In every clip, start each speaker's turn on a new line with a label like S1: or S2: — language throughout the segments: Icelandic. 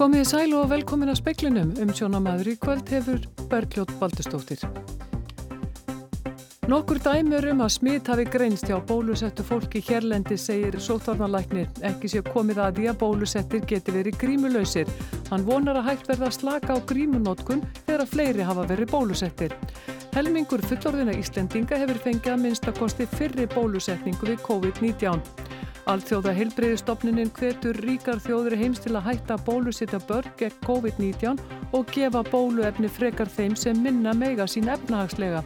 S1: Komið í sæl og velkomin að speklinum um sjónamaður í kvöld hefur Bergljótt Baldustóttir. Nokkur dæmur um að smitt hafi greinst hjá bólusettu fólki hérlendi segir sótvarnalæknir. Ekki sé komið að því að bólusettir geti verið grímulöysir. Hann vonar að hægt verða að slaka á grímunótkun þegar að fleiri hafa verið bólusettir. Helmingur fullorðina Íslendinga hefur fengið að minnstakosti fyrri bólusetningu við COVID-19. Alþjóða heilbreyðistofnunin hvetur ríkar þjóður heims til að hætta bólusitta börn gegn COVID-19 og gefa bóluefni frekar þeim sem minna meiga sín efnahagslega.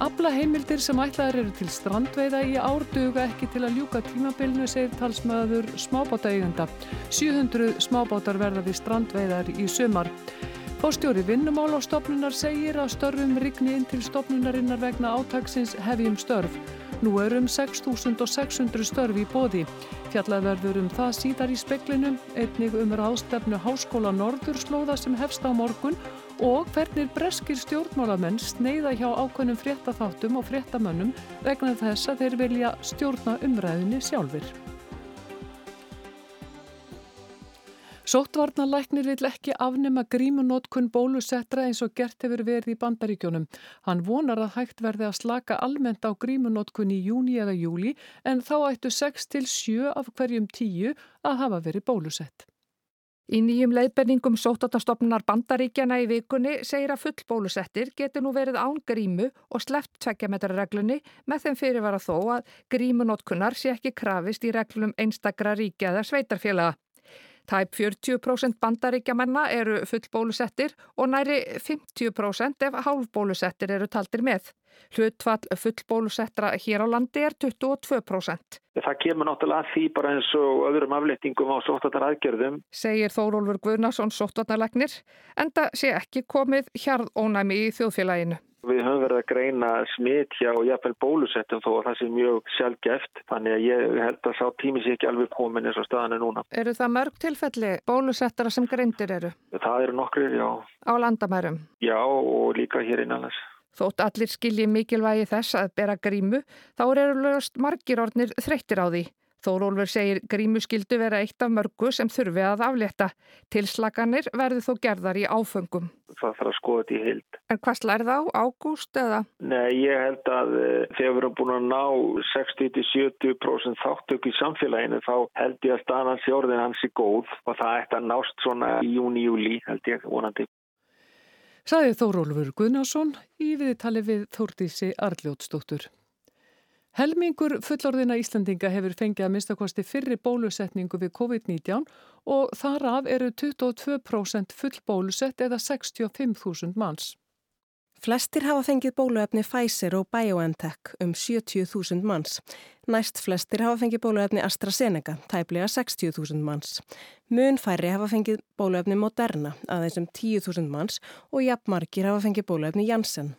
S1: Abla heimildir sem ætlaðar eru til strandveiða í árduga ekki til að ljúka tímabilnu, segir talsmaður smábáta eigenda. 700 smábátar verða við strandveiðar í sömar. Fórstjóri vinnumálastofnunar segir að störfum rigni inn til stofnunarinnar vegna átagsins hefjum störf. Nú er um 6.600 störf í bóði. Fjallað verður um það síðar í speklinum, einnig um ráðstefnu Háskóla Norðurslóða sem hefst á morgun og hvernig breskir stjórnmálamenn sneiða hjá ákveðnum fréttaþáttum og fréttamönnum vegna þess að þeir vilja stjórna umræðinni sjálfur. Sóttvarnalæknir vil ekki afnema grímunótkun bólusettra eins og gert hefur verið í bandaríkjónum. Hann vonar að hægt verði að slaka almennt á grímunótkun í júni eða júli en þá ættu 6 til 7 af hverjum 10 að hafa verið bólusett.
S2: Í nýjum leiðbenningum sótatastofnunar bandaríkjana í vikunni segir að fullbólusettir getur nú verið án grímu og sleppt tveggjametrarreglunni með þeim fyrirvara þó að grímunótkunnar sé ekki krafist í reglum einstakra ríkja eða sveitarfélaga. Tæp 40% bandaríkjamanna eru fullbólusettir og næri 50% ef hálfbólusettir eru taldir með. Hlutfall fullbólusettra hér á landi er 22%.
S3: Það kemur náttúrulega að því bara eins og öðrum aflettingum á sóttarnar aðgerðum.
S2: Segir Þórólfur Guðnarsson sóttarnarlegnir en það sé ekki komið hjarðónæmi í þjóðfélaginu.
S3: Við höfum verið að greina smitt hjá jafnvel bólusettum þó að það sé mjög sjálfgeft. Þannig að ég held að sá tími sé ekki alveg komin eins og staðan er núna.
S2: Eru það mörg tilfelli bólusettara sem greindir eru?
S3: Það eru nokkur, já.
S2: Á landamærum?
S3: Já og líka hér innanlands.
S2: Þótt allir skilji mikilvægi þess að bera grímu þá eru lögst margir ornir þreyttir á því. Þórólfur segir grímu skildu vera eitt af mörgu sem þurfi að aflétta. Tilslaganir verður þó gerðar í áfengum.
S3: Það þarf að skoða þetta í heild.
S2: En hvað slærð á? Ágúst eða?
S3: Nei, ég held að uh, þegar við erum búin að ná 60-70% þáttöku í samfélaginu þá held ég að staðan sjórðin hans er góð og það ætti að nást svona í júni-júli held ég vonandi.
S1: Saði Þórólfur Guðnásson í viðtali við Þórdísi Arljótsdóttur. Helmingur fullorðina Íslandinga hefur fengið að minnstakosti fyrri bólusetningu við COVID-19 og þar af eru 22% full bólusett eða 65.000 manns.
S4: Flestir hafa fengið bóluefni Pfizer og BioNTech um 70.000 manns. Næst flestir hafa fengið bóluefni AstraZeneca, tæplega 60.000 manns. Mun færri hafa fengið bóluefni Moderna, aðeins um 10.000 manns og jafnmarkir hafa fengið bóluefni Janssen.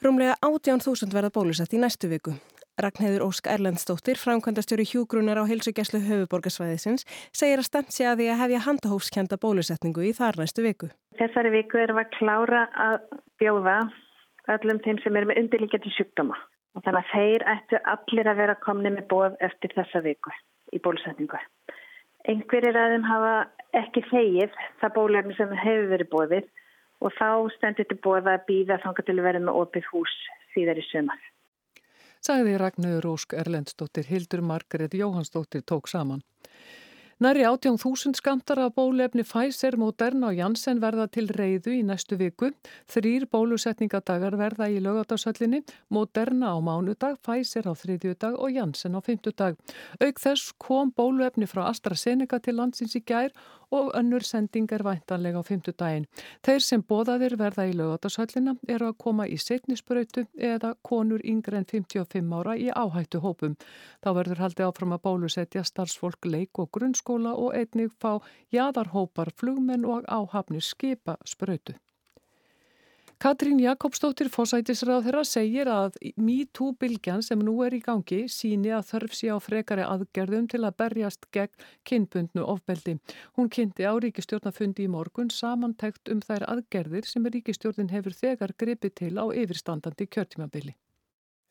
S4: Rúmlega 18.000 verða bólusett í næstu viku. Ragnheður Ósk Erlendstóttir, framkvæmdastjóri hjúgrunar á heilsugjæslu höfuborgarsvæðisins, segir að stemt sig að því að hefja handahófskenda bólusetningu í þar næstu viku.
S5: Þessari viku erum við að klára að bjóða öllum þeim sem er með undirlíkjandi sjúkdóma. Og þannig að þeir ættu allir að vera komni með bóð eftir þessa viku í bólusetningu. Einhverjir að þeim hafa ekki þegið það bólefni sem hefur verið bóðið og þá stendur þetta bóða að býða þangar til að vera með opið hús síðar í sömar
S1: sagði Ragnöður Ósk Erlendstóttir Hildur Margret Jóhansdóttir tók saman. Næri 18.000 skamtar af bólefni Pfizer, Moderna og Janssen verða til reyðu í næstu viku. Þrýr bólusetningadagar verða í lögadagsöllinni, Moderna á mánudag, Pfizer á þriðjudag og Janssen á fymtudag. Auk þess kom bóluefni frá AstraZeneca til landsins í gær og önnur sending er væntanlega á fymtudaginn. Þeir sem bóðaðir verða í lögadagsöllina eru að koma í setnisbröytu eða konur yngre en 55 ára í áhættu hópum. Þá verður haldið áfram að bólusetja starfsfólk leik og grunnskóla og einnig fá jæðarhópar flugmenn og áhafnir skipa spröytu. Katrín Jakobsdóttir fósætisráð þeirra segir að MeToo-bylgjan sem nú er í gangi síni að þörf sé á frekari aðgerðum til að berjast gegn kynbundnu ofbeldi. Hún kynnti á ríkistjórnafundi í morgun samantækt um þær aðgerðir sem ríkistjórnin hefur þegar gripið til á yfirstandandi kjörtímabili.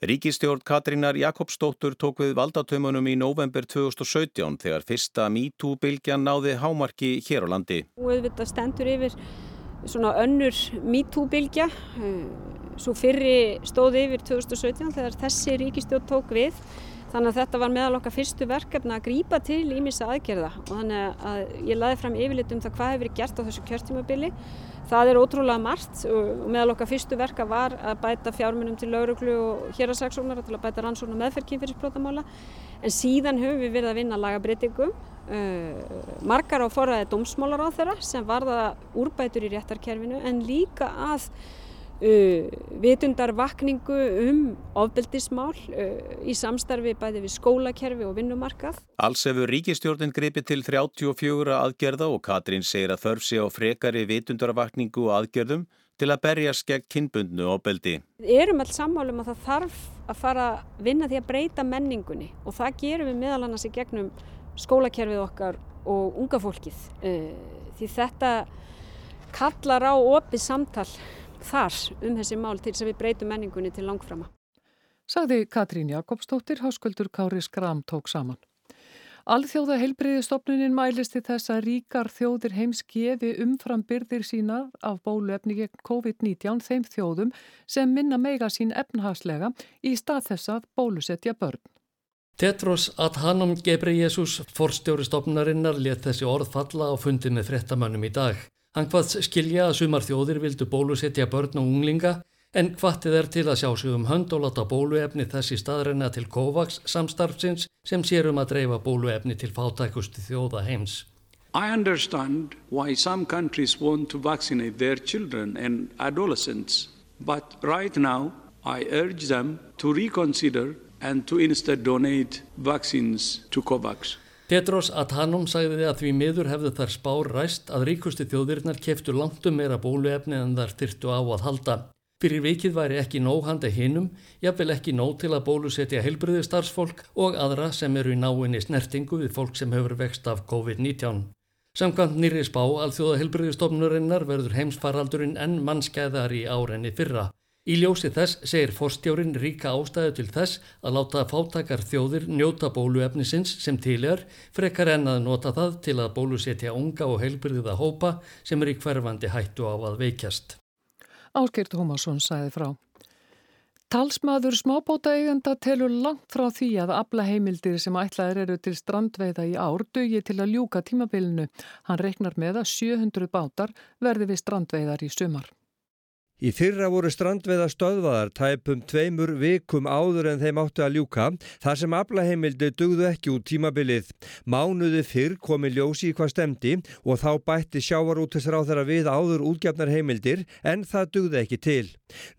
S6: Ríkistjórn Katrínar Jakobsdóttur tók við valdatömanum í november 2017 þegar fyrsta MeToo-bylgjan náði hámarki hér á landi.
S7: Þetta stendur yfir svona önnur MeToo-bylgja, eh, svo fyrri stóði yfir 2017 þegar þessi ríkistjórn tók við. Þannig að þetta var meðal okkar fyrstu verkefna að grýpa til ímissa aðgerða. Og þannig að ég laði fram yfirlit um það hvað hefur gert á þessu kjörtímabili. Það er ótrúlega margt og meðal okkar fyrstu verka var að bæta fjármunum til lauruglu og hérasaksóknara til að bæta rannsókn og meðferð kynfyrirsbrótamála en síðan höfum við verið að vinna lagabreitingum uh, margar á forræði dómsmálar á þeirra sem varða úrbætur í réttarkerfinu en líka að Uh, vitundarvakningu um ofbeldismál uh, í samstarfi bæði við skólakerfi og vinnumarkað.
S6: Alls hefur ríkistjórnin gripið til 34 aðgerða og Katrín segir að þörf sé á frekari vitundarvakningu og aðgerðum til að berja skegg kynbundnu ofbeldi.
S7: Við erum alls sammálum að það þarf að fara að vinna því að breyta menningunni og það gerum við meðal annars í gegnum skólakerfið okkar og unga fólkið uh, því þetta kallar á opið samtal þar um þessi mál til þess að við breytum menningunni til langframa.
S1: Sagði Katrín Jakobsdóttir, hásköldur Kári Skram tók saman. Alþjóða heilbreyðistofnunin mælist til þess að ríkar þjóðir heims gefi umfram byrðir sína af bóluefni gegn COVID-19 þeim þjóðum sem minna meiga sín efnhagslega í stað þess að bólusetja börn.
S8: Tetros Adhanom Gebreyesus, forstjóri stofnunarinnar, let þessi orð falla á fundi með frettamannum í dag. Hann hvaðs skilja að sumar þjóðir vildu bólusetja börn og unglinga en hvaðtið er til að sjá sig um hönd og láta bóluefni þessi staðrenna til COVAX samstarfsins sem sérum að dreifa bóluefni til fátækusti þjóða heims.
S9: I understand why some countries want to vaccinate their children and adolescents, but right now I urge them to reconsider and to instead donate vaccines to COVAX.
S8: Tetros Adhanom sagði að því miður hefðu þar spár ræst að ríkusti þjóðirinnar keftu langtum meira bóluefni en þar þyrtu á að halda. Fyrir vikið væri ekki nóg handa hinnum, jafnvel ekki nóg til að bólusetja heilbriði starfsfólk og aðra sem eru í náinni snertingu við fólk sem hefur vext af COVID-19. Samkvæmt nýri spá alþjóða heilbriðistofnurinnar verður heimsfaraldurinn enn mannskæðar í árenni fyrra. Í ljósi þess segir forstjórin ríka ástæðu til þess að láta fátakar þjóðir njóta bóluefnisins sem til er, frekar en að nota það til að bólusetja unga og heilbyrðiða hópa sem er í hverfandi hættu á að veikjast.
S1: Áskert Hómasson sæði frá. Talsmaður smábóta eigenda telur langt frá því að abla heimildir sem ætlaðir eru til strandveiða í ár dögi til að ljúka tímabilinu. Hann reknar með að 700 bátar verði við strandveiðar í sumar.
S10: Í fyrra voru strandveða stöðvaðar tæpum tveimur vikum áður en þeim átti að ljúka þar sem aflaheimildi dugðu ekki út tímabilið. Mánuði fyrr komi ljósi í hvað stemdi og þá bætti sjávarútisráð þeirra við áður útgjafnar heimildir en það dugðu ekki til.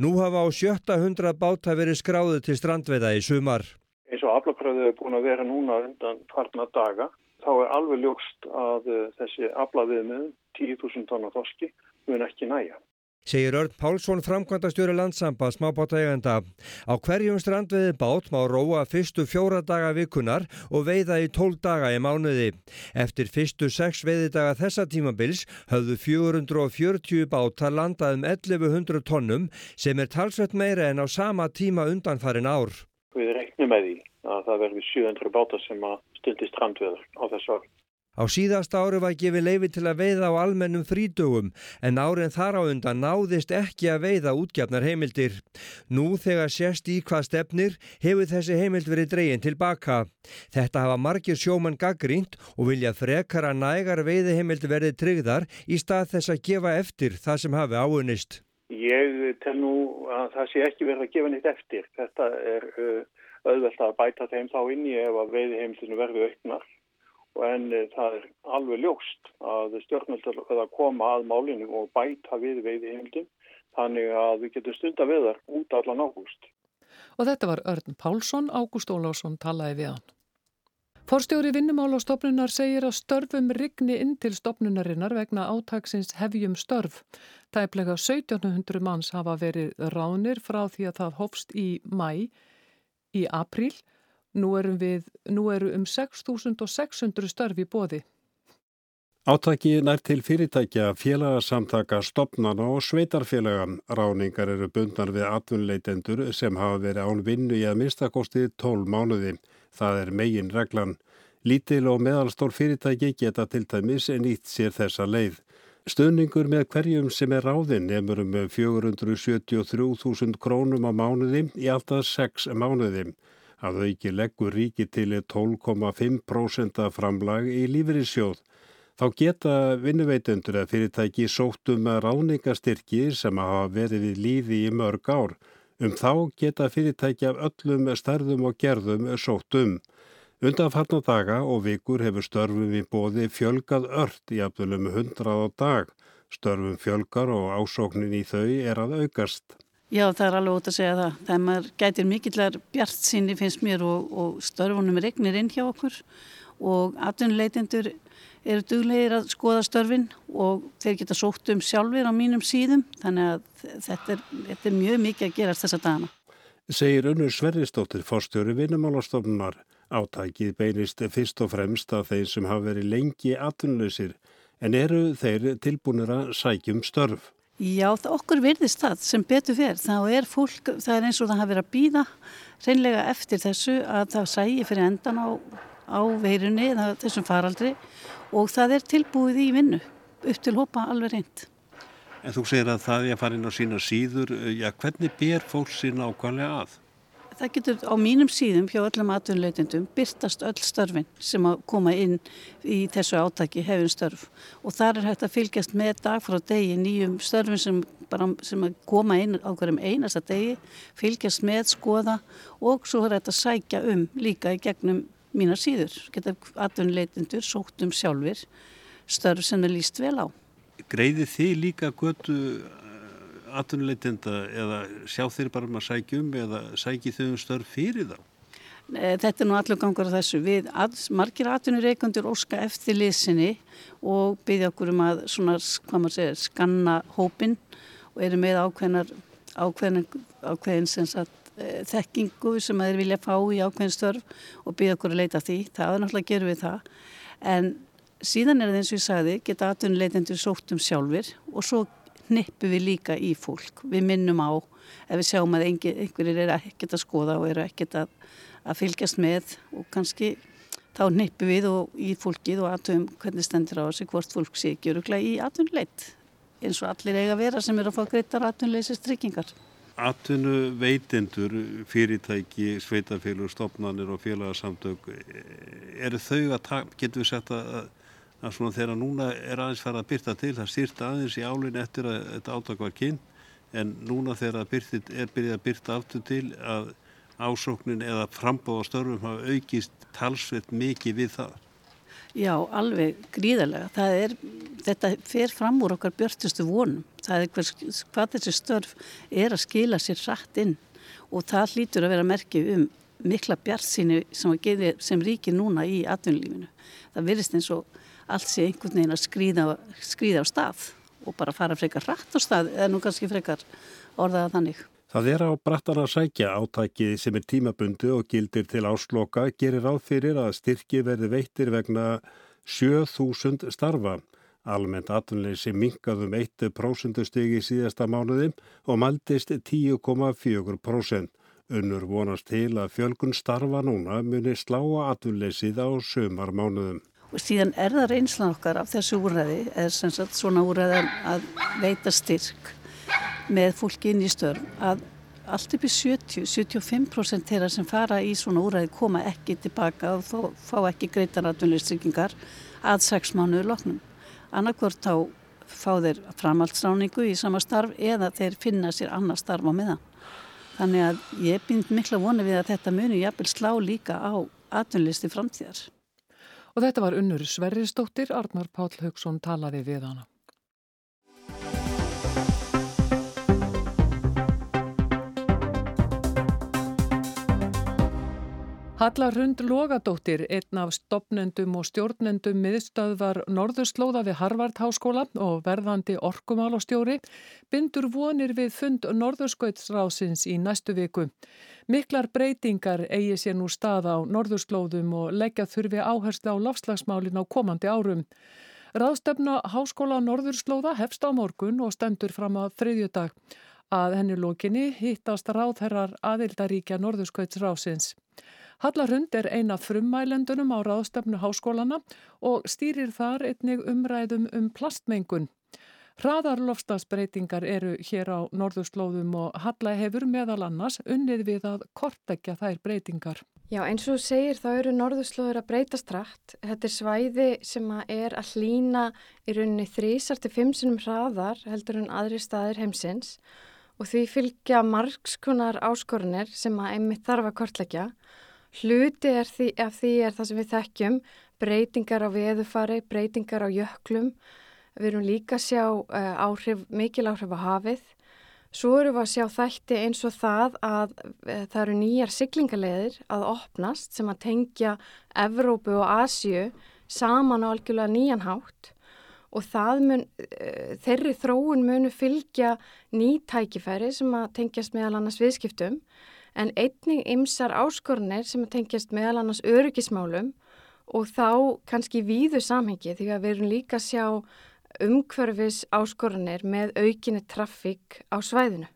S10: Nú hafa á 700 báta verið skráðu til strandveða í sumar.
S11: Eins og aflakröðu er búin að vera núna undan farna daga þá er alveg ljóst að eh, þessi aflaviðmið 10.000 tonna þoski mun ekki næja
S10: segir Örn Pálsson framkvæmdastjóri landsamba smábátaegenda. Á hverjum strandveiði bát má róa fyrstu fjóra daga vikunar og veiða í tól daga í mánuði. Eftir fyrstu sex veiðidaga þessa tímabils höfðu 440 bátar landað um 1100 tonnum sem er talsveit meira en á sama tíma undanfarin ár.
S11: Við reiknum með því að það verður 700 bátar sem að stundi strandveður á þessu ár.
S10: Á síðast ári var gefið leifi til að veiða á almennum frídögum en árin þar á undan náðist ekki að veiða útgjafnar heimildir. Nú þegar sérst í hvað stefnir hefur þessi heimild verið dreyin tilbaka. Þetta hafa margir sjóman gaggrínt og vilja frekar að nægar veiði heimild verið tryggðar í stað þess að gefa eftir það sem hafi áunist.
S11: Ég tel nú að það sé ekki verið að gefa nýtt eftir. Þetta er auðvelt að bæta þeim þá inn í ef að veiði heimildinu verði auknar en eh, það er alveg ljóst að stjórnvöldar er að koma að málinu og bæta við veiði heimildum þannig að við getum stunda við þar út allan ágúst.
S1: Og þetta var Örn Pálsson, Ágúst Ólásson talaði við hann. Forstjóri vinnumála og stopnunar segir að störfum rigni inn til stopnunarinnar vegna átaksins hefjum störf. Tæplega 1700 manns hafa verið ránir frá því að það hófst í mæ í apríl Nú, við, nú eru um 6.600 störf í bóði.
S12: Átaki nær til fyrirtækja, félagsamtaka, stopnana og sveitarfélaga. Ráningar eru bundnar við atvinnleitendur sem hafa verið án vinnu í að minnstakosti 12 mánuði. Það er megin reglan. Lítil og meðalstór fyrirtæki geta til dæmis nýtt sér þessa leið. Stöðningur með hverjum sem er ráðinn nefnur um 473.000 krónum á mánuði í alltaf 6 mánuði. Að auki leggur ríki til 12,5% framlag í lífeyrissjóð. Þá geta vinnuveitundur að fyrirtæki sóttum að ráningarstyrki sem hafa verið við lífi í mörg ár. Um þá geta fyrirtæki af öllum stærðum og gerðum sóttum. Undanfarnar daga og vikur hefur störfum í bóði fjölgað ört í afdölum 100 á dag. Störfum fjölgar og ásóknin í þau er að aukast.
S13: Já, það er alveg út að segja það. Það er maður gætir mikillar bjart sinni finnst mér og, og störfunum regnir inn hjá okkur og atvinnuleitendur eru duglegir að skoða störfin og þeir geta sótt um sjálfur á mínum síðum þannig að þetta er, þetta er mjög mikið að gerast þessa dagana.
S12: Segir Unnur Sverristóttir, fórstjóri vinnumálastofnunar. Átækið beinist fyrst og fremst að þeir sem hafa verið lengi atvinnuleysir en eru þeir tilbúinir að sækjum störf.
S13: Já, það okkur virðist það sem betur fer. Þá er fólk, það er eins og það hafa verið að býða reynlega eftir þessu að það sægi fyrir endan á, á veirunni eða þessum faraldri og það er tilbúið í vinnu upp til hópa alveg reynd.
S12: En þú segir að það er að fara inn á sína síður, já hvernig ber fólk sín ákvæmlega að?
S13: Það getur á mínum síðum hjá öllum atvinnuleitendum byrtast öll störfin sem að koma inn í þessu átaki hefur störf og þar er hægt að fylgjast með dag frá degi nýjum störfin sem, bara, sem koma inn á hverjum einasta degi, fylgjast með, skoða og svo er að sækja um líka í gegnum mínar síður. Geta atvinnuleitendur sótt um sjálfur störf sem er líst vel á.
S12: Greiði þið líka götu atvinnuleitenda eða sjá þeir bara um að sækja um eða sækja þau um störf fyrir þá?
S13: Þetta er nú allur gangur á þessu. Við að, margir atvinnureikundur óska eftir liðsinni og byggja okkur um að svona, hvað maður segir, skanna hópin og eru með ákveðnar ákveðin, ákveðin sagt, þekkingu sem þeir vilja fá í ákveðin störf og byggja okkur að leita því. Það er náttúrulega að gera við það. En síðan er það eins og ég sagði, geta atvinnuleitendur sótt um sjálfur og svo nippu við líka í fólk. Við minnum á ef við sjáum að einhverjir er ekkert að skoða og eru ekkert að, að fylgjast með og kannski þá nippu við og í fólkið og aðtöfum hvernig stendur á þessu hvort fólk sé ekki öruglega í atvinnuleit eins og allir eiga að vera sem eru að fá greittar atvinnuleysist tryggingar.
S12: Atvinnu veitendur, fyrirtæki, sveitafélur, stopnarnir og félagsamtök, eru þau að, getur við sett að að svona þegar núna er aðeins farið að byrta til það styrta aðeins í álinn eftir að þetta átak var kynn en núna þegar byrtið, er byrjað að byrta aftur til að ásóknin eða frambóð á störfum hafa aukist talsveit mikið við það.
S13: Já, alveg gríðarlega. Er, þetta fer fram úr okkar björnstustu vonum. Það er hvers, hvað þessi störf er að skila sér rætt inn og það hlýtur að vera merkið um mikla bjart síni sem, sem ríkir núna í atvinnulífinu. Það virðist eins og allt sé einhvern veginn að skrýða, skrýða á stað og bara fara frekar rætt á stað eða nú kannski frekar orðaða þannig.
S12: Það er á brattan að sækja átæki sem er tímabundu og gildir til ásloka gerir ráð fyrir að styrki verði veittir vegna 7000 starfa. Almennt atvinnleysi mingaðum 1% stigi í síðasta mánuði og maldist 10,4%. Unnur vonast til að fjölgun starfa núna muni slá að atvinnleysið á sömar mánuðum
S13: og síðan er það reynslan okkar af þessu úræði eða sem sagt svona úræði að veita styrk með fólki inn í störn að allt upp í 70-75% þeirra sem fara í svona úræði koma ekki tilbaka og þó fá ekki greitar atvinnlýstryggingar að 6 mánuður loknum. Annarkvort þá fá þeir framhaldsráningu í sama starf eða þeir finna sér annar starf á miðan. Þannig að ég bind mikla voni við að þetta muni jafnvel slá líka á atvinnlýsti framtíðar.
S1: Og þetta var unnur Sverrisdóttir, Arnar Páll Haugsson talaði við hana. Halla Rund Logadóttir, einn af stopnendum og stjórnendum miðstöðvar Norðurslóða við Harvard Háskóla og verðandi orkumálastjóri, bindur vonir við fund Norðurskautsrásins í næstu viku. Miklar breytingar eigi sér nú stað á norðurslóðum og leggja þurfi áherslu á lofslagsmálin á komandi árum. Ráðstefna Háskóla Norðurslóða hefst á morgun og stendur fram að þriðjudag. Að henni lókinni hittast ráðherrar aðildaríkja Norðurskautsrásins. Hallarhund er eina frummælendunum á ráðstefnu háskólana og stýrir þar einnig umræðum um plastmengun. Hraðarlofstafsbreytingar eru hér á norðurslóðum og Halla hefur meðal annars unnið við að kortekja þær breytingar.
S14: Já eins og segir þá eru norðurslóður að breytast rætt. Þetta er svæði sem er að hlýna í rauninni þrísar til fimmsunum hraðar heldur en aðri staðir heimsins og því fylgja margskunar áskorunir sem að einmitt þarf að kortleggja. Hluti því, af því er það sem við þekkjum, breytingar á veðufari, breytingar á jöklum, Við erum líka að sjá uh, áhrif, mikil áhrif á hafið. Svo erum við að sjá þætti eins og það að uh, það eru nýjar siglingarleðir að opnast sem að tengja Evrópu og Asju saman á algjörlega nýjan hátt. Og mun, uh, þeirri þróun munu fylgja nýtækifæri sem að tengjast meðal annars viðskiptum en einning ymsar áskornir sem tengjast meðal annars öryggismálum og þá kannski víðu samhengi því að við erum líka að sjá umhverfis áskorunir með aukinni traffík á svæðinu.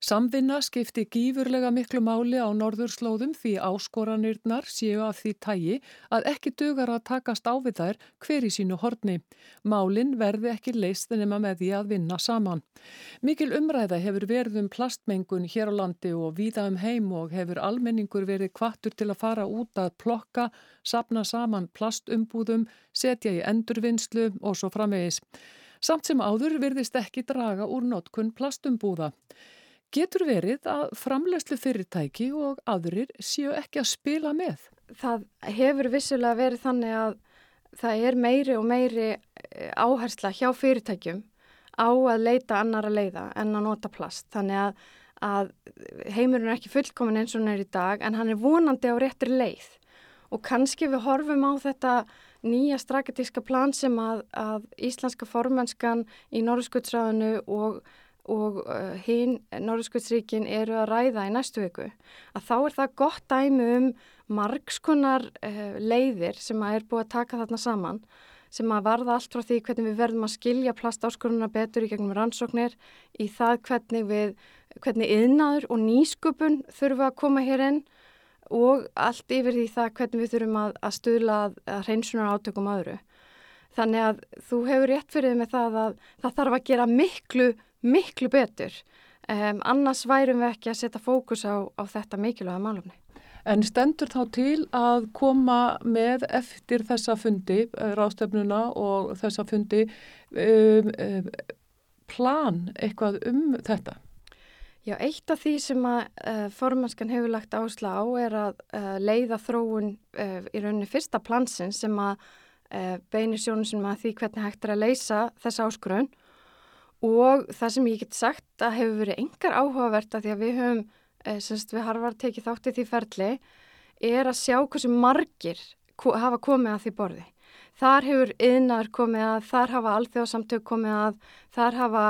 S1: Samvinna skipti gífurlega miklu máli á norðurslóðum því áskoranirnar séu af því tægi að ekki dugar að takast á við þær hver í sínu horni. Málin verði ekki leist nema með því að vinna saman. Mikil umræða hefur verið um plastmengun hér á landi og víða um heim og hefur almenningur verið kvattur til að fara út að plokka, sapna saman plastumbúðum, setja í endurvinnslu og svo framvegis. Samt sem áður virðist ekki draga úr notkun plastumbúða. Getur verið að framlegslu fyrirtæki og aðrir séu ekki að spila með?
S14: Það hefur vissulega verið þannig að það er meiri og meiri eh, áhersla hjá fyrirtækjum á að leita annara leiða en að nota plast. Þannig að, að heimurinn er ekki fullkomin eins og neyri í dag en hann er vonandi á réttri leið. Og kannski við horfum á þetta nýja strategiska plan sem að, að íslenska formenskan í Norðskutsræðinu og og uh, hinn Norðskvöldsríkin eru að ræða í næstu viku að þá er það gott dæmi um margskonar uh, leiðir sem að er búið að taka þarna saman sem að varða allt frá því hvernig við verðum að skilja plastáskoruna betur í gegnum rannsóknir í það hvernig við, hvernig yðnaður og nýsköpun þurfum að koma hér inn og allt yfir því það hvernig við þurfum að, að stuðla að hreinsunar átökum öðru. Þannig að þú hefur rétt fyrir með það að það þarf að gera miklu miklu betur. Um, annars værum við ekki að setja fókus á, á þetta mikilvæga málumni.
S1: En stendur þá til að koma með eftir þessa fundi, eh, rástefnuna og þessa fundi, um, um, plan eitthvað um þetta?
S14: Já, eitt af því sem að uh, formanskan hefur lagt ásla á er að uh, leiða þróun uh, í rauninni fyrsta plansin sem að beinir sjónum sem að því hvernig hægt er að leysa þessa áskröun og það sem ég get sagt að hefur verið engar áhugavert að því að við höfum, eh, semst við harfar tekið þáttið því ferli, er að sjá hversu margir hafa komið að því borði. Þar hefur yðnar komið að, þar hafa alþjóðsamtök komið að, þar hafa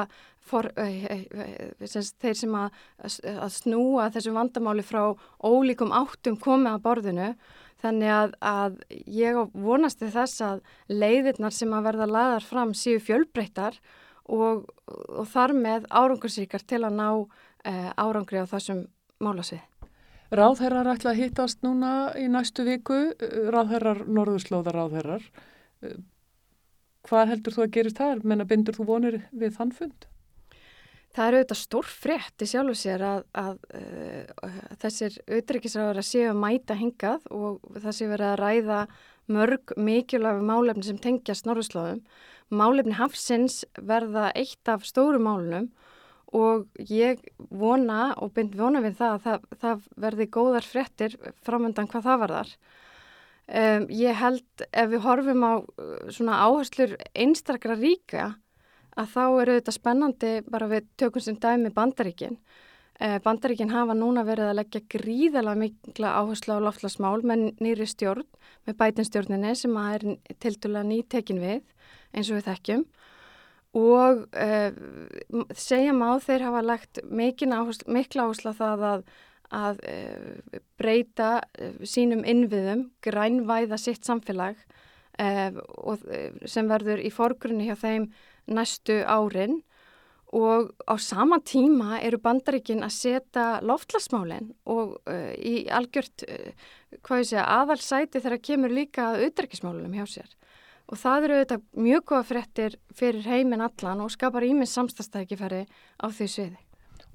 S14: for, eh, eh, semst, þeir sem að, að snúa þessu vandamáli frá ólíkum áttum komið að borðinu. Þannig að, að ég vonast þess að leiðirnar sem að verða laðar fram séu fjölbreyttar og, og þar með árangursríkar til að ná uh, árangri á þessum málasvið.
S1: Ráðherrar ætla að hittast núna í næstu viku, ráðherrar, norðurslóðar ráðherrar. Eh, hvað heldur þú að gerist þar? Menna bindur þú vonir við þann fund?
S14: Það eru auðvitað stór frétt í sjálfu sér að, að, að, að þessir auðryggisráður að séu að mæta hingað og það séu verið að ræða mörg mikilvæg málefni sem tengjast norðurslóðum málefni hafsins verða eitt af stóru málunum og ég vona og bind vona við það að það, það verði góðar frettir framöndan hvað það varðar. Um, ég held ef við horfum á uh, svona áherslur einstakra ríka að þá eru þetta spennandi bara við tökum sem dæmi bandaríkinn. Uh, bandaríkinn hafa núna verið að leggja gríðala mikla áherslu á loftlasmál með nýri stjórn, með bætinstjórninni sem að er til dæla nýtekin við eins og við þekkjum. Og uh, segja má þeir hafa lagt áherslu, mikla áherslu það að, að uh, breyta uh, sínum innviðum, grænvæða sitt samfélag sem verður í forgrunni hjá þeim næstu árin og á sama tíma eru bandaríkin að setja loftlasmálinn og uh, í algjört uh, ég segja aðalsæti þegar kemur líka auðverkismálunum hjá sér og það eru auðvitað mjög góða fréttir fyrir heiminn allan og skapar íminn samstastækifæri á því sviði.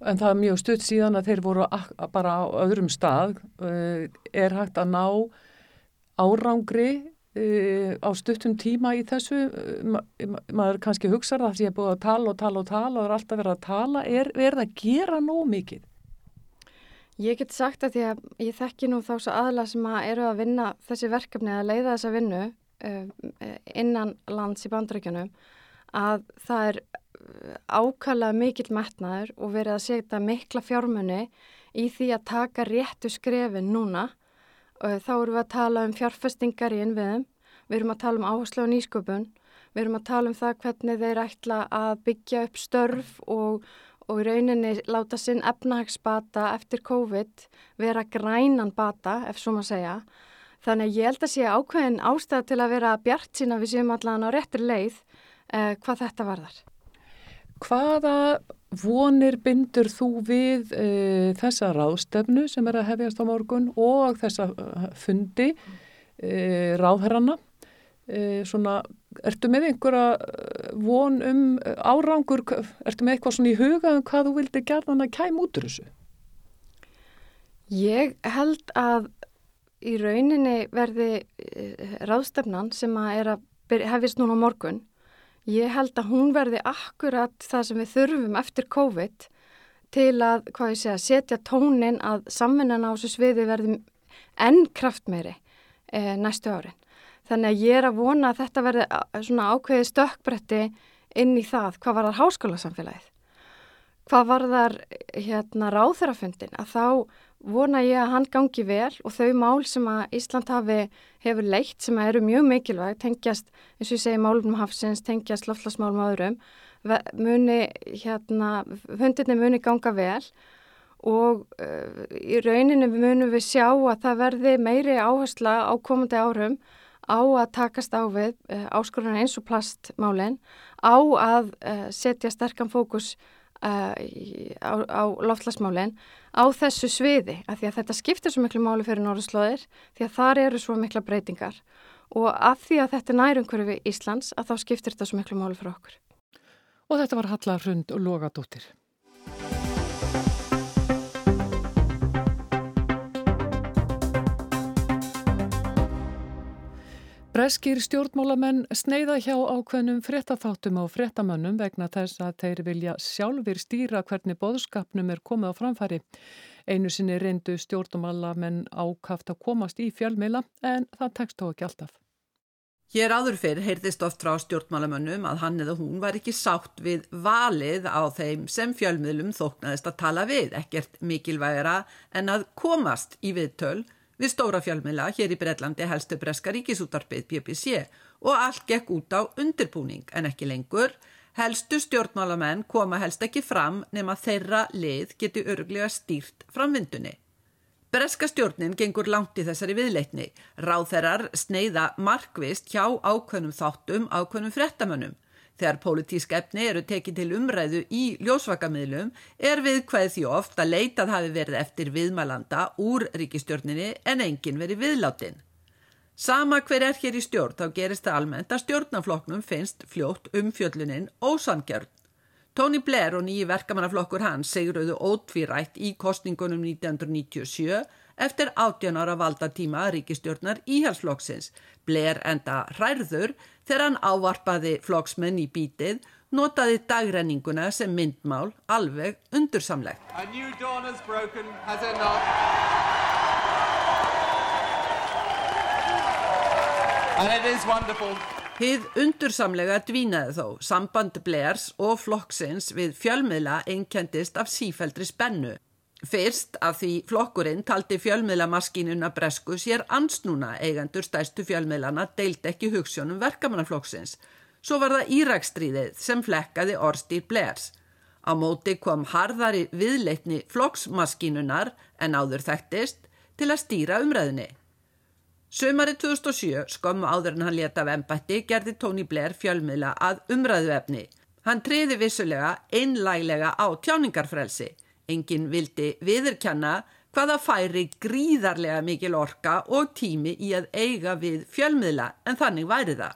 S1: En það er mjög stutt síðan að þeir voru bara á öðrum stað. Uh, er hægt að ná árangri uh, á stuttum tíma í þessu? Ma maður kannski hugsaður að því að búið að tala og tala og tala og það er alltaf verið að tala. Er, er það að gera nóg mikið?
S14: Ég get sagt að því að ég þekki nú þá svo aðla sem að eru að vinna þessi verkefni að leiða þessa vinnu Um, innan lands í bandrækjunum að það er uh, ákvæmlega mikill metnaður og verið að setja mikla fjármunni í því að taka réttu skrefin núna. Þá erum við að tala um fjárfestingar í innviðum, við erum að tala um áherslu á nýsköpun, við erum að tala um það hvernig þeir ætla að byggja upp störf og, og í rauninni láta sinn efnahagsbata eftir COVID vera grænan bata, ef svo maður segja. Þannig að ég held að sé ákveðin ástæða til að vera bjart sína við séum allan á réttur leið eh, hvað þetta varðar.
S1: Hvaða vonir bindur þú við eh, þessa ráðstöfnu sem er að hefjast á morgun og þessa eh, fundi eh, ráðherrana? Eh, svona, ertu með einhverja von um árangur, ertu með eitthvað svona í huga um hvað þú vildi gerðan að kæm út úr þessu?
S14: Ég held að í rauninni verði ráðstefnan sem að að hefist núna morgun. Ég held að hún verði akkurat það sem við þurfum eftir COVID til að, segja, setja tónin að samvinnan á þessu sviði verði enn kraftmeiri e, næstu árin. Þannig að ég er að vona að þetta verði svona ákveði stökkbretti inn í það hvað var þar háskólasamfélagið. Hvað var þar hérna ráþurafundin að þá vona ég að hann gangi vel og þau mál sem að Ísland hafi hefur leitt sem eru mjög mikilvæg tengjast, eins og ég segi málum hafsins, tengjast loftlasmálum áðurum muni, hérna hundinni muni ganga vel og uh, í rauninu munum við sjá að það verði meiri áhersla á komandi árum á að takast á við uh, áskoruna eins og plastmálinn á að uh, setja sterkan fókus á, á loftlasmálinn á þessu sviði að því að þetta skiptir svo miklu máli fyrir norðslóðir því að þar eru svo mikla breytingar og af því að þetta nærumhverju við Íslands að þá skiptir þetta svo miklu máli fyrir okkur.
S1: Og þetta var Halla Hrund og Logadóttir. Breskir stjórnmálamenn sneiða hjá ákveðnum fréttaþáttum á fréttamönnum vegna þess að þeir vilja sjálfur stýra hvernig boðskapnum er komið á framfæri. Einu sinni reyndu stjórnmálamenn ákaft að komast í fjölmila en það tekst þó ekki alltaf.
S15: Hér áður fyrr heyrðist oft frá stjórnmálamönnum að hann eða hún var ekki sátt við valið á þeim sem fjölmiðlum þóknaðist að tala við, ekkert mikilvægara en að komast í viðtöl við stóra fjölmila hér í Breitlandi helstu breska ríkisútarpið BBC og allt gekk út á undirbúning en ekki lengur. Helstu stjórnmálamenn koma helst ekki fram nema þeirra lið geti örglega stýrt framvindunni. Breska stjórnin gengur langt í þessari viðleitni. Ráþerrar sneiða markvist hjá ákveðnum þáttum ákveðnum frettamönnum. Þegar pólitísk efni eru tekið til umræðu í ljósvakamiðlum er við hvað því oft að leitað hafi verið eftir viðmælanda úr ríkistjórninni en engin verið viðláttinn. Sama hver er hér í stjórn þá gerist það almennt að stjórnaflokknum finnst fljótt um fjölluninn ósangjörn. Tony Blair og nýji verkamannaflokkur hans segruðu ótvírætt í kostningunum 1997 eftir 18 ára valdatíma ríkistjórnar íhalsflokksins. Blair enda hærður þegar hann ávarpaði flokksmenn í bítið, notaði dagrenninguna sem myndmál alveg undursamlegt. Broken, Hið undursamlega dvínaði þó, samband Blairs og flokksins við fjölmiðla einkendist af sífældri spennu. Fyrst af því flokkurinn taldi fjölmiðlamaskínuna bresku sér ansnúna eigendur stæstu fjölmiðlana deilt ekki hugssjónum verkamannaflokksins. Svo var það Írakstríðið sem flekkaði orstýr Blairs. Á móti kom harðari viðleitni flokksmaskínunar en áður þekktist til að stýra umræðinni. Sömari 2007, skömmu áður en hann leta af embætti, gerði Tony Blair fjölmiðla að umræðuefni. Hann treyði vissulega einlæglega á tjáningarfrelsi. Engin vildi viðurkjanna hvaða færi gríðarlega mikil orka og tími í að eiga við fjölmiðla en þannig væri það.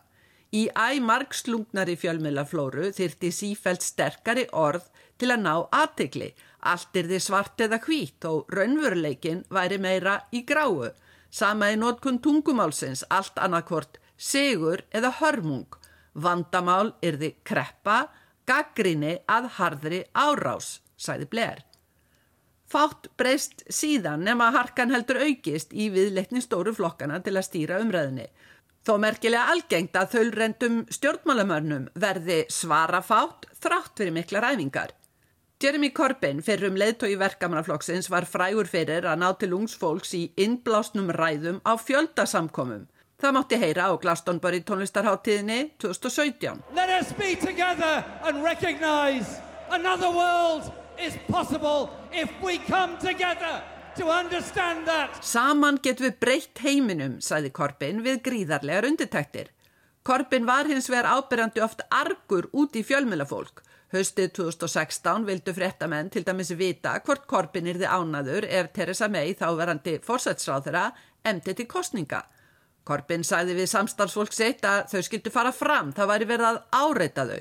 S15: Í æmark slungnari fjölmiðlaflóru þyrti sífælt sterkari orð til að ná aðtikli. Allt er þið svart eða hvít og raunveruleikin væri meira í gráu. Sama í nótkun tungumálsins allt annarkvort sigur eða hörmung. Vandamál er þið kreppa, gaggrinni að harðri árás, sæði Blair. Fátt breyst síðan nema harkan heldur aukist í viðleitni stóru flokkana til að stýra umræðinni. Þó merkilega algengt að þaulrendum stjórnmálamörnum verði svarafátt þrátt fyrir mikla ræfingar. Jeremy Corbyn fyrir um leðtói verkamannaflokksins var frægur fyrir að ná til ungs fólks í innblásnum ræðum á fjöldasamkomum. Það mátti heyra á Glastonbury tónlistarháttíðinni 2017.
S16: Let us be together and recognize another world is possible if we come together.
S15: Saman getum við breytt heiminum, sæði Korbin við gríðarlegar undirtæktir. Korbin var hins vegar ábyrjandi oft argur út í fjölmjölafólk. Haustið 2016 vildu fréttamenn til dæmis vita hvort Korbin yrði ánaður ef Theresa May þáverandi fórsætsráðura emdi til kostninga. Korbin sæði við samstarfsfólk sitt að þau skildu fara fram, það væri verið að áreita þau.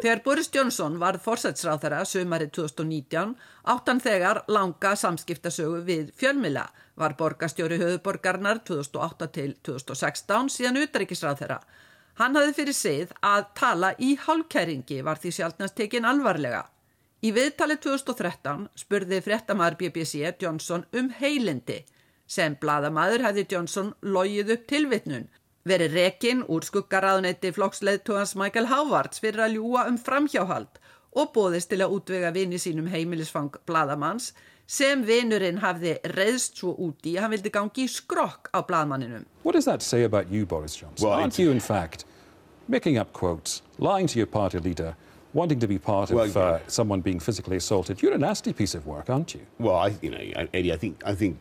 S15: Þegar Boris Johnson varð fórsætsráðara sömari 2019 áttan þegar langa samskiptasögu við fjölmila var borgastjóri höfuborgarnar 2008 til 2016 síðan utryggisráðara. Hann hafði fyrir sið að tala í hálkæringi var því sjálfnast tekin alvarlega. Í viðtali 2013 spurði fréttamaður BBC Johnson um heilindi. Sem bladamaður hefði Johnson logið upp tilvitnun, verið rekinn úr skuggaraðunetti flokksleðtúans Michael Howards fyrir að ljúa um framhjáhald og bóðist til að útvega vini sínum heimilisfang bladamanns sem vinurinn hafði reyðst svo úti að hann vildi gangi í skrokk á bladmanninum.
S17: What does that say about you Boris Johnson? Well, Aren't you in fact making up quotes, lying to your party leader, wanting to be part well, of uh, someone being physically assaulted. You're a nasty piece of work, aren't you?
S18: Well, I, you know, Eddie, I think, I think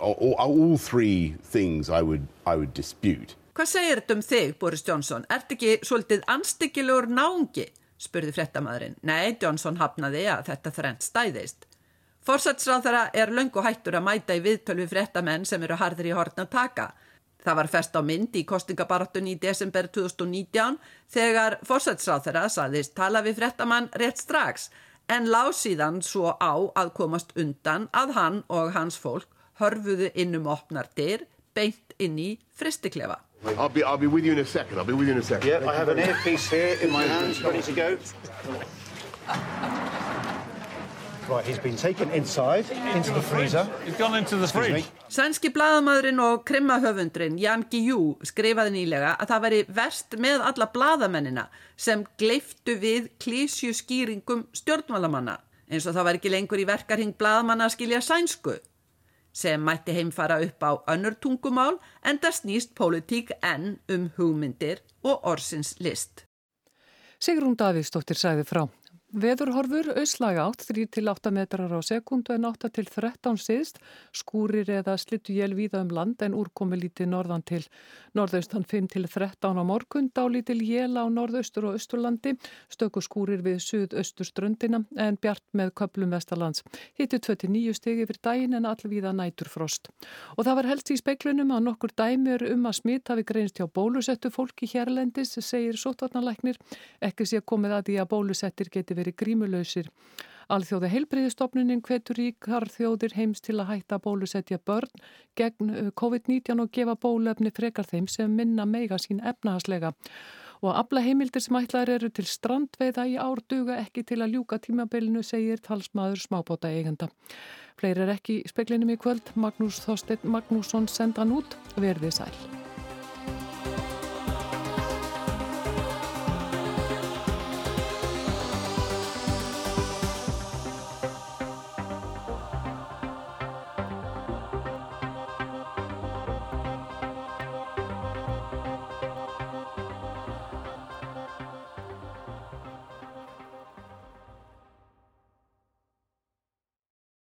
S18: all, all three things I would, I would dispute.
S15: Hvað segir þetta um þig, Boris Johnson? Ert ekki svolítið anstíkilegur náungi? Spurði frettamæðurinn. Nei, Johnson hafnaði að þetta þrennt stæðist. Forsatsráð þeirra er löngu hættur að mæta í viðtölvi frettamenn sem eru harðir í hortna taka. Það var fest á mynd í kostingabaratun í desember 2019 þegar fórsætsráð þeirra saðist tala við frettamann rétt strax en lág síðan svo á að komast undan að hann og hans fólk hörfuðu innum opnar dyr beint inn í fristiklefa.
S18: I'll be, I'll be with you in a second, I'll be with you in a second.
S19: Yeah, I have an earpiece here in my hands ready to go. Right, he's been taken inside, into the freezer.
S16: He's gone into the fridge.
S15: Sænski bladamæðurinn og krimmahöfundrin Jan Guillou skrifaði nýlega að það væri verst með alla bladamennina sem gleiftu við klísju skýringum stjórnmálamanna eins og það var ekki lengur í verkarhing bladamanna að skilja sænsku sem mætti heimfara upp á önnur tungumál en það snýst pólitík enn um hugmyndir og orsins list.
S1: Sigrún Davíðsdóttir sæði frá. Veðurhorfur auðslaga átt 3-8 metrar á sekundu en 8-13 síðst, skúrir eða slittu jél víða um land en úrkomi lítið norðan til norðaustan 5-13 á morgun, dálítil jél á norðaustur og austurlandi, stöku skúrir við suðausturströndina en bjart með köplum vestalands. Hittu 29 stegi fyrir daginn en allvíða næturfrost. Og það var helst í speiklunum að nokkur dæmur um að smitt hafi greinst hjá bólusettu fólki hérlendis, segir sótvarnalæknir, ekki sé komið að því að bólusettir geti verið verið grímulausir. Alþjóða heilbriðistofnunin hvetur ríkar þjóðir heims til að hætta bólusetja börn gegn uh, COVID-19 og gefa bólefni frekar þeim sem minna meiga sín efnahaslega. Og afla heimildir sem ætlar eru til strandveiða í árduga ekki til að ljúka tímabilinu, segir talsmaður smábóta eigenda. Fleiri er ekki í speklinum í kvöld. Magnús Þorstein Magnússon sendan út. Verðið sæl.